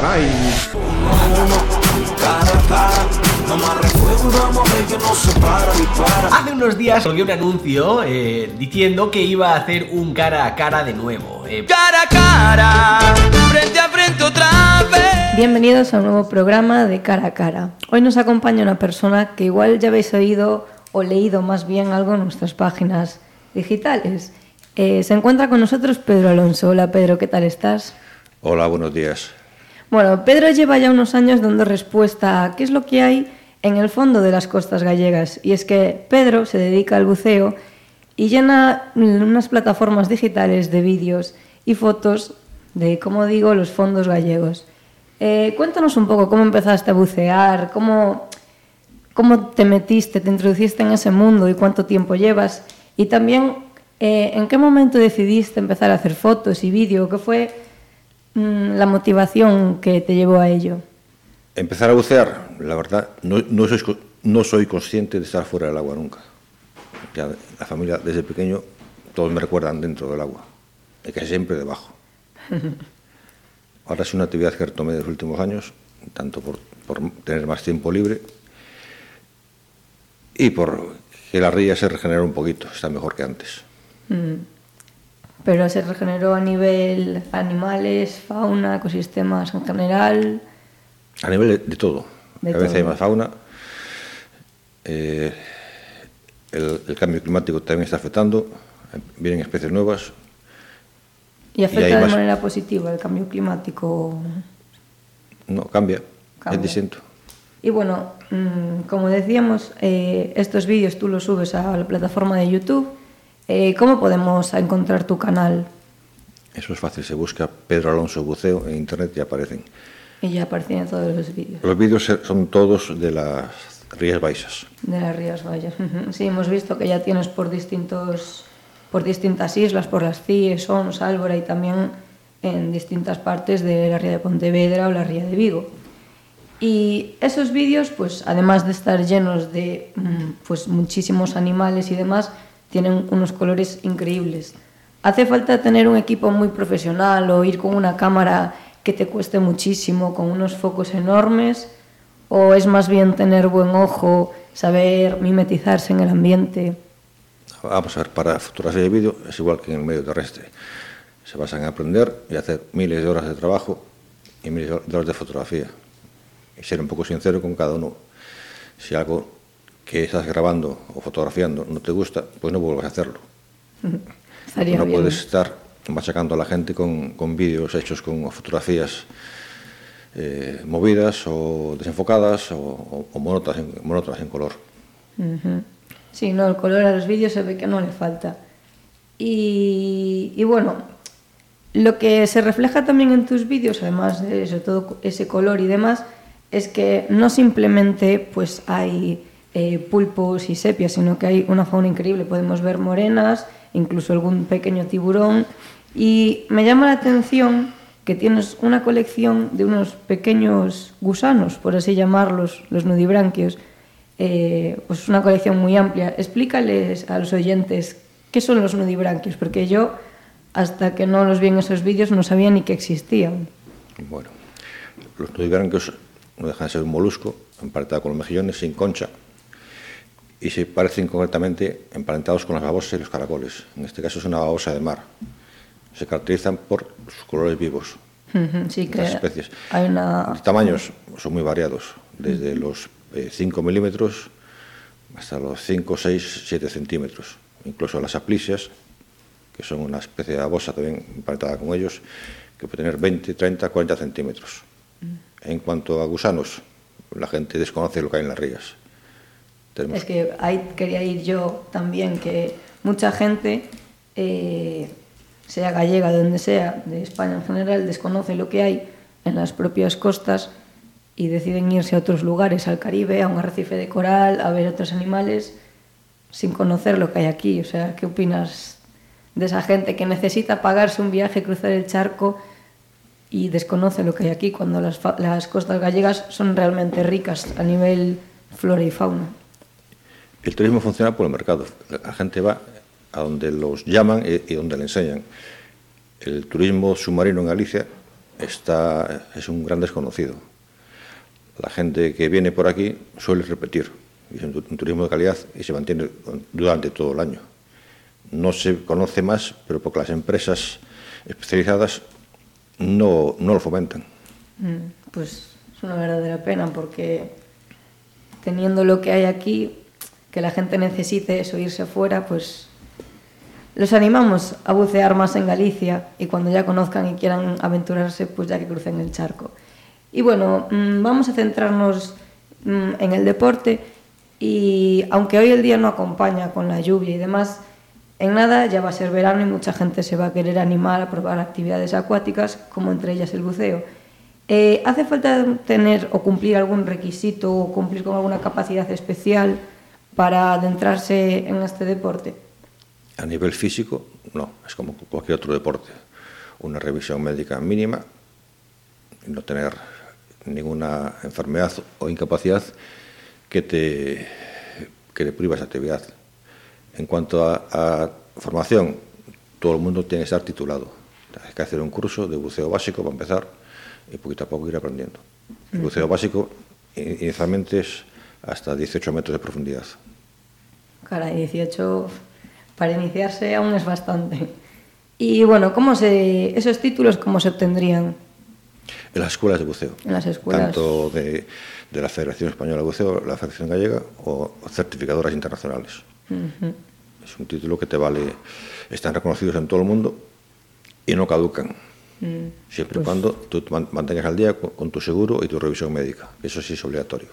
caray. Hace unos días salió un anuncio eh, diciendo que iba a hacer un cara a cara de nuevo. Eh, Cara a cara, frente a frente otra vez. Bienvenidos a un nuevo programa de Cara a Cara. Hoy nos acompaña una persona que igual ya habéis oído o leído más bien algo en nuestras páginas digitales. Eh, se encuentra con nosotros Pedro Alonso. Hola Pedro, ¿qué tal estás? Hola, buenos días. Bueno, Pedro lleva ya unos años dando respuesta a qué es lo que hay en el fondo de las costas gallegas. Y es que Pedro se dedica al buceo y llena unas plataformas digitales de vídeos y fotos de, como digo, los fondos gallegos. Eh, cuéntanos un poco cómo empezaste a bucear, cómo, cómo te metiste, te introduciste en ese mundo y cuánto tiempo llevas. Y también, eh, ¿en qué momento decidiste empezar a hacer fotos y vídeo? ¿Qué fue la motivación que te llevó a ello? Empezar a bucear, la verdad, no, no, soy, no soy consciente de estar fuera del agua nunca. Ya la familia, desde pequeño, todos me recuerdan dentro del agua, y casi siempre debajo. Ahora es una actividad que retomé en los últimos años, tanto por, por tener más tiempo libre y por que la ría se regenera un poquito, está mejor que antes. Pero se regeneró a nivel animales, fauna, ecosistemas en general. A nivel de, de todo. De Cada vez hay todo. más fauna. Eh, el, el cambio climático también está afectando. Vienen especies nuevas. Y afecta de más- manera positiva el cambio climático. No, cambia. Cambia. Es distinto. Y bueno, mm, como decíamos, eh, estos vídeos tú los subes a la plataforma de YouTube. Eh, ¿Cómo podemos encontrar tu canal? Eso es fácil. Se busca Pedro Alonso Buceo en internet y aparecen. Y ya aparecen todos los vídeos Los vídeos son todos de las Rías Baixas. de las Rías. Ujú. Sí, hemos visto que ya tienes por distintos por distintas islas, por las CIE, Sons, Álvora y también en distintas partes de la ría de Pontevedra o la ría de Vigo. Y esos vídeos, pues además de estar llenos de mm, pues muchísimos animales y demás, tienen unos colores increíbles. ¿Hace falta tener un equipo muy profesional o ir con una cámara que te cueste muchísimo, con unos focos enormes? ¿O es más bien tener buen ojo, saber mimetizarse en el ambiente? Vamos a ver, para fotografía y vídeo es igual que en el medio terrestre. Se basan en aprender y hacer miles de horas de trabajo y miles de horas de fotografía. Y ser un poco sincero con cada uno. Si algo que estás grabando o fotografiando no te gusta, pues no vuelvas a hacerlo. Estaría no bien. puedes estar machacando a la gente con, con vídeos hechos con fotografías eh, movidas o desenfocadas o, o- o en, en color. Sí, no, el color a los vídeos se ve que no le falta. Y, y bueno, lo que se refleja también en tus vídeos, además de eso, todo ese color y demás, es que no simplemente pues hay eh, pulpos y sepias, sino que hay una fauna increíble. Podemos ver morenas, incluso algún pequeño tiburón. Y me llama la atención que tienes una colección de unos pequeños gusanos, por así llamarlos, los nudibranquios. Eh, pues una colección muy amplia. Explícales a los oyentes qué son los nudibranquios, porque yo, hasta que no los vi en esos vídeos, no sabía ni que existían. Bueno, los nudibranquios no dejan de ser un molusco emparentado con los mejillones, sin concha, y se parecen concretamente emparentados con las babosas y los caracoles. En este caso es una babosa de mar. Se caracterizan por sus colores vivos. Sí, que Las especies. hay una... Los tamaños son muy variados, desde los eh, 5 milímetros hasta los 5, 6, 7 centímetros. Incluso las aplisias, que son una especie de babosa también emparentada con ellos, que puede tener 20, 30, 40 centímetros. En cuanto a gusanos, la gente desconoce lo que hay en las rías. Es que ahí quería ir yo también, que mucha gente, eh, sea gallega, de donde sea, de España en general, desconoce lo que hay en las propias costas y deciden irse a otros lugares, al Caribe, a un arrecife de coral, a ver otros animales, sin conocer lo que hay aquí. O sea, ¿qué opinas de esa gente que necesita pagarse un viaje, cruzar el charco y desconoce lo que hay aquí, cuando las, las costas gallegas son realmente ricas a nivel flora y fauna? El turismo funciona por el mercado. La gente va a donde los llaman y, donde le enseñan. El turismo submarino en Galicia está, es un gran desconocido. La gente que viene por aquí suele repetir, es un, un turismo de calidad y se mantiene durante todo el año. No se conoce más, pero porque las empresas especializadas no, no lo fomentan. Mm, Pues es una verdadera pena porque teniendo lo que hay aquí, que la gente necesite eso, irse afuera, pues los animamos a bucear más en Galicia y cuando ya conozcan y quieran aventurarse, pues ya que crucen el charco. Y bueno, mm, vamos a centrarnos mm, en el deporte y aunque hoy el día no acompaña con la lluvia y demás, en nada ya va a ser verano y mucha gente se va a querer animar a probar actividades acuáticas, como entre ellas el buceo. Eh, ¿Hace falta tener o cumplir algún requisito o cumplir con alguna capacidad especial para adentrarse en este deporte? A nivel físico, no, es como cualquier otro deporte. Una revisión médica mínima, no tener ninguna enfermedad o incapacidad que te, que te priva esa actividad. En cuanto a, a formación, todo el mundo tiene que estar titulado. Hay que hacer un curso de buceo básico para empezar y poquito a poco ir aprendiendo. El buceo básico inicialmente es hasta 18 metros de profundidad. Caray, 18 para iniciarse aún es bastante. Y bueno, ¿cómo se, esos títulos cómo se obtendrían? En las escuelas de buceo. En las escuelas. Tanto de, de la Federación Española de Buceo, la Federación Gallega o certificadoras internacionales. Es un título que te vale, están reconocidos en todo el mundo y no caducan. Siempre y cuando tú te man- mantengas al día con, con tu seguro y tu revisión médica. Eso sí es obligatorio.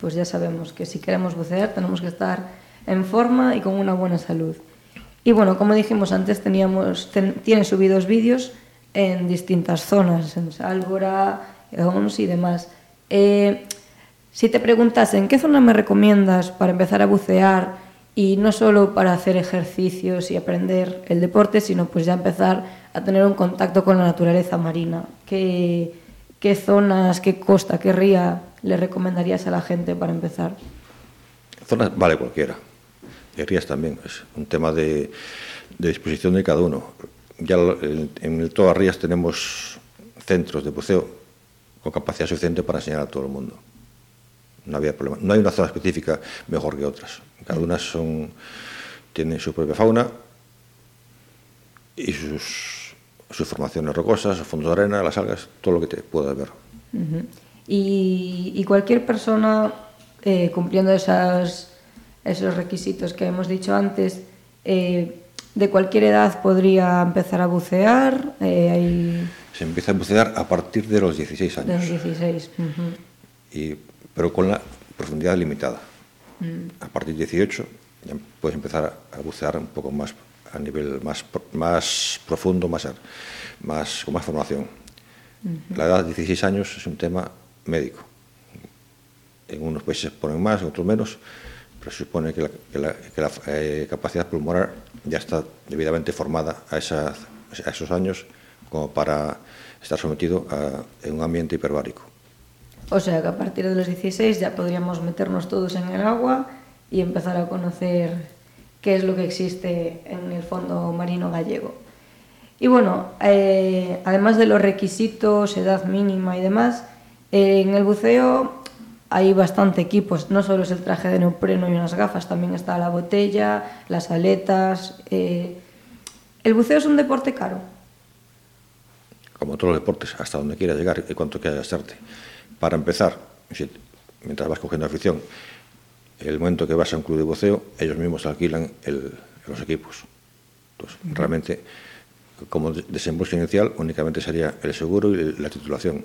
Pues ya sabemos que si queremos bucear tenemos que estar en forma y con una buena salud. Y bueno, como dijimos antes, teníamos, ten- tienen subidos vídeos en distintas zonas, en Sálvora, Ons y demás. Eh, si te preguntasen, ¿qué zona me recomiendas para empezar a bucear y no solo para hacer ejercicios y aprender el deporte, sino pues ya empezar a tener un contacto con la naturaleza marina? ¿Qué, qué zonas, qué costa, qué ría le recomendarías a la gente para empezar? Zonas vale cualquiera. Y rías también. Es un tema de, de disposición de cada uno. Ya en, en todas rías tenemos centros de buceo con capacidad suficiente para enseñar a todo el mundo. No había problema. No hay una zona específica mejor que otras. Cada una son, tiene su propia fauna y sus, sus formaciones rocosas, sus fondos de arena, las algas, todo lo que te puedas ver. Y, y cualquier persona eh, cumpliendo esas, esos requisitos que hemos dicho antes, eh, de cualquier edad podría empezar a bucear. eh, hay Se empieza a bucear a partir de los 16 de años. los 16. ujú. y, pero con la profundidad limitada. Mm. A partir de 18 ya puedes empezar a, a bucear un poco más a nivel más, más profundo, más, más, con más formación. La edad de 16 años es un tema médico. En unos países ponen más, en otros menos, pero se supone que la, que la- que la, eh, capacidad pulmonar ya está debidamente formada a, esa- a esos años como para estar sometido a un ambiente hiperbárico. O sea que a partir de los 16 ya podríamos meternos todos en el agua y empezar a conocer qué es lo que existe en el fondo marino gallego. Y bueno, eh, además de los requisitos, edad mínima y demás, en el buceo hay bastante equipos. No solo es el traje de neopreno y unas gafas, también está la botella, las aletas. eh. ¿El buceo es un deporte caro? como todos los deportes, hasta donde quieras llegar y cuánto quieras gastarte. Para empezar, mientras vas cogiendo afición, el momento que vas a un club de buceo, ellos mismos alquilan el- los equipos. Entonces, realmente, como de- desembolso inicial, únicamente sería el seguro y la titulación.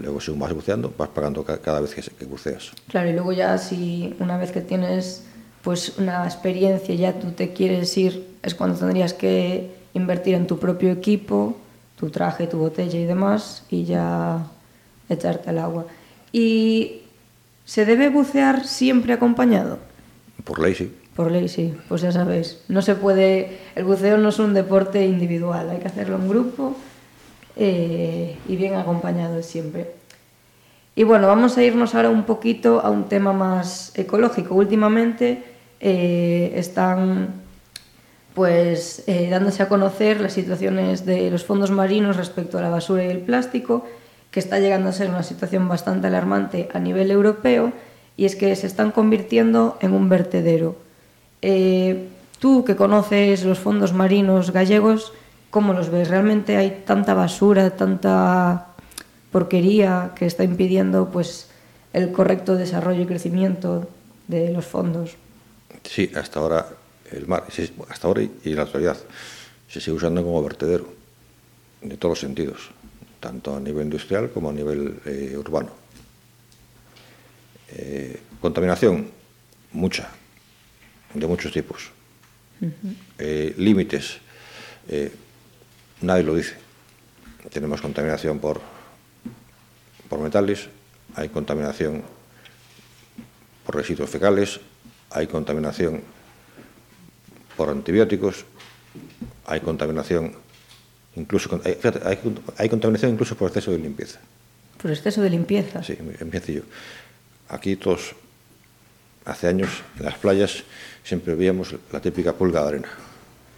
Luego, según vas buceando, vas pagando ca- cada vez que buceas. Claro, y luego ya si una vez que tienes pues una experiencia ya tú te quieres ir, es cuando tendrías que invertir en tu propio equipo, tu traje, tu botella y demás, y ya echarte al agua. ¿Y se debe bucear siempre acompañado? Por ley, sí. Por ley, sí, pues ya sabéis. No se puede, el buceo no es un deporte individual, hay que hacerlo en grupo eh, y bien acompañado siempre. Y bueno, vamos a irnos ahora un poquito a un tema más ecológico. Últimamente eh, están pues eh, dándose a conocer las situaciones de los fondos marinos respecto a la basura y el plástico, que está llegando a ser una situación bastante alarmante a nivel europeo, y es que se están convirtiendo en un vertedero. Tú que conoces los fondos marinos gallegos, ¿cómo los ves? ¿Realmente hay tanta basura, tanta porquería que está impidiendo pues, el correcto desarrollo y crecimiento de los fondos? Sí, hasta ahora el mar, hasta ahora y en la actualidad, se sigue usando como vertedero, de todos los sentidos, tanto a nivel industrial como a nivel eh, urbano. Eh, contaminación, mucha, de muchos tipos. Eh, límites, nadie lo dice. Tenemos contaminación por, por metales, hay contaminación por residuos fecales, hay contaminación por antibióticos, hay contaminación incluso eh, hay, hay, hay contaminación incluso por exceso de limpieza. Por exceso de limpieza. Sí, muy sencillo. Aquí todos hace años en las playas siempre veíamos la típica pulga de arena,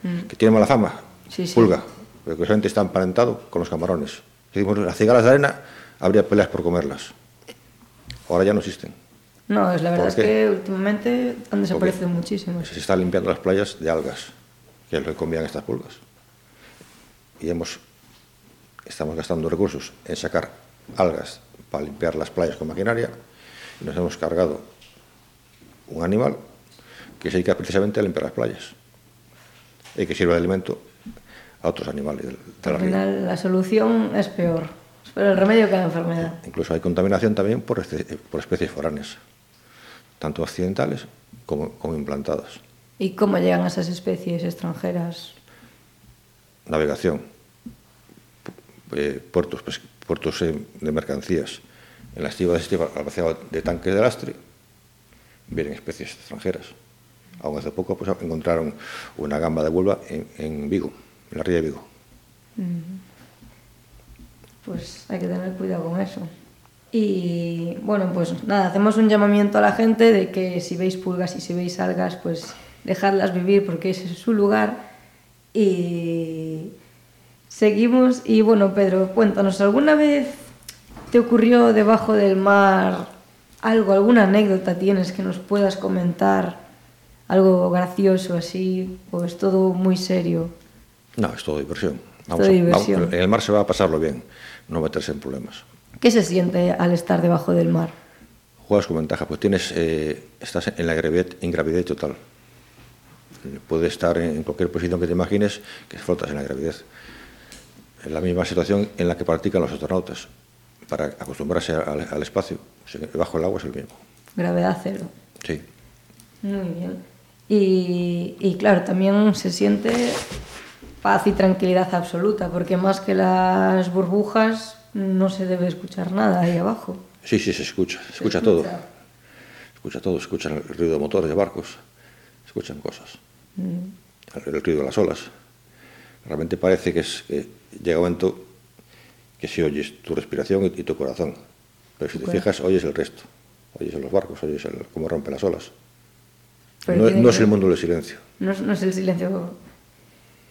mm. que tiene mala fama, sí, sí. pulga. Pero que solamente está emparentado con los camarones. Si decimos las cigalas de arena, habría peleas por comerlas. Ahora ya no existen. No, es la verdad es que últimamente han desaparecido muchísimo. Se está limpiando las playas de algas, que es lo que comían estas pulgas. Y hemos, estamos gastando recursos en sacar algas para limpiar las playas con maquinaria y nos hemos cargado un animal que se dedica precisamente a limpiar las playas y que sirve de alimento a otros animales de, de Final, a La, solución es peor, es peor el remedio que la enfermedad. Incluso hay contaminación también por, por especies foráneas, tanto occidentales como, como implantadas. ¿Y cómo llegan a esas especies extranjeras? Navegación, eh, puertos, puertos eh, de mercancías. En la estiva de estiva, al vaciado de tanques de lastre, vienen especies extranjeras. Aún hace poco pues, encontraron una gamba de vulva en, en Vigo. En la ría de Vigo. Pues hay que tener cuidado con eso. Y bueno, pues nada, hacemos un llamamiento a la gente de que si veis pulgas y si veis algas, pues dejadlas vivir porque ese es su lugar. Y seguimos. Y bueno, Pedro, cuéntanos, ¿alguna vez te ocurrió debajo del mar algo, alguna anécdota tienes que nos puedas comentar? Algo gracioso así, o es todo muy serio? No, es todo diversión. Vamos, todo diversión. Vamos, en el mar se va a pasarlo bien, no meterse en problemas. ¿Qué se siente al estar debajo del mar? Juegas con ventaja, pues tienes, eh, estás en la gravidez, ingravidez total. Puedes estar en cualquier posición que te imagines que flotas en la gravidez. Es la misma situación en la que practican los astronautas para acostumbrarse al, al espacio. Bajo el agua es el mismo. Gravedad cero. Sí. Muy bien. Y, y claro, también se siente paz y tranquilidad absoluta, porque más que las burbujas no se debe escuchar nada ahí abajo. Sí, sí, se escucha, se escucha, se escucha. todo. Escucha todo, escuchan el ruido de motores de barcos, escuchan cosas. Mm. El, el, ruido de las olas. Realmente parece que, es, que llega un momento que si oyes tu respiración y, y tu corazón, pero si te bueno. fijas oyes el resto, oyes los barcos, oyes el, cómo rompen las olas. No, no, es el mundo del silencio. No, no es el silencio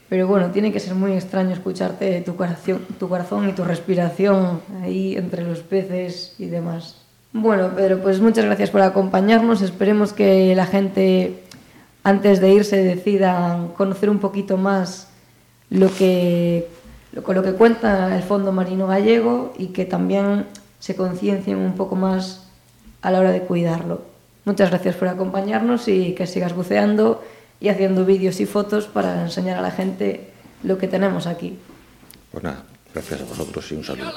pero bueno, tiene que ser muy extraño escucharte tu corazón, tu corazón y tu respiración ahí entre los peces y demás. Bueno, Pedro, pues muchas gracias por acompañarnos. Esperemos que la gente antes de irse decida conocer un poquito más lo que, lo, lo que cuenta el Fondo Marino Gallego y que también se conciencien un poco más a la hora de cuidarlo. Muchas gracias por acompañarnos y que sigas buceando y haciendo vídeos y fotos para enseñar a la gente lo que tenemos aquí. Pues nada, gracias a vosotros y un saludo.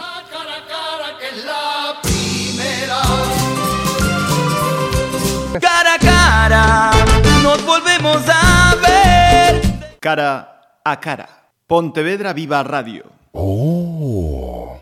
Cara a cara, nos volvemos a ver. Cara a cara. Pontevedra Viva Radio. Oh.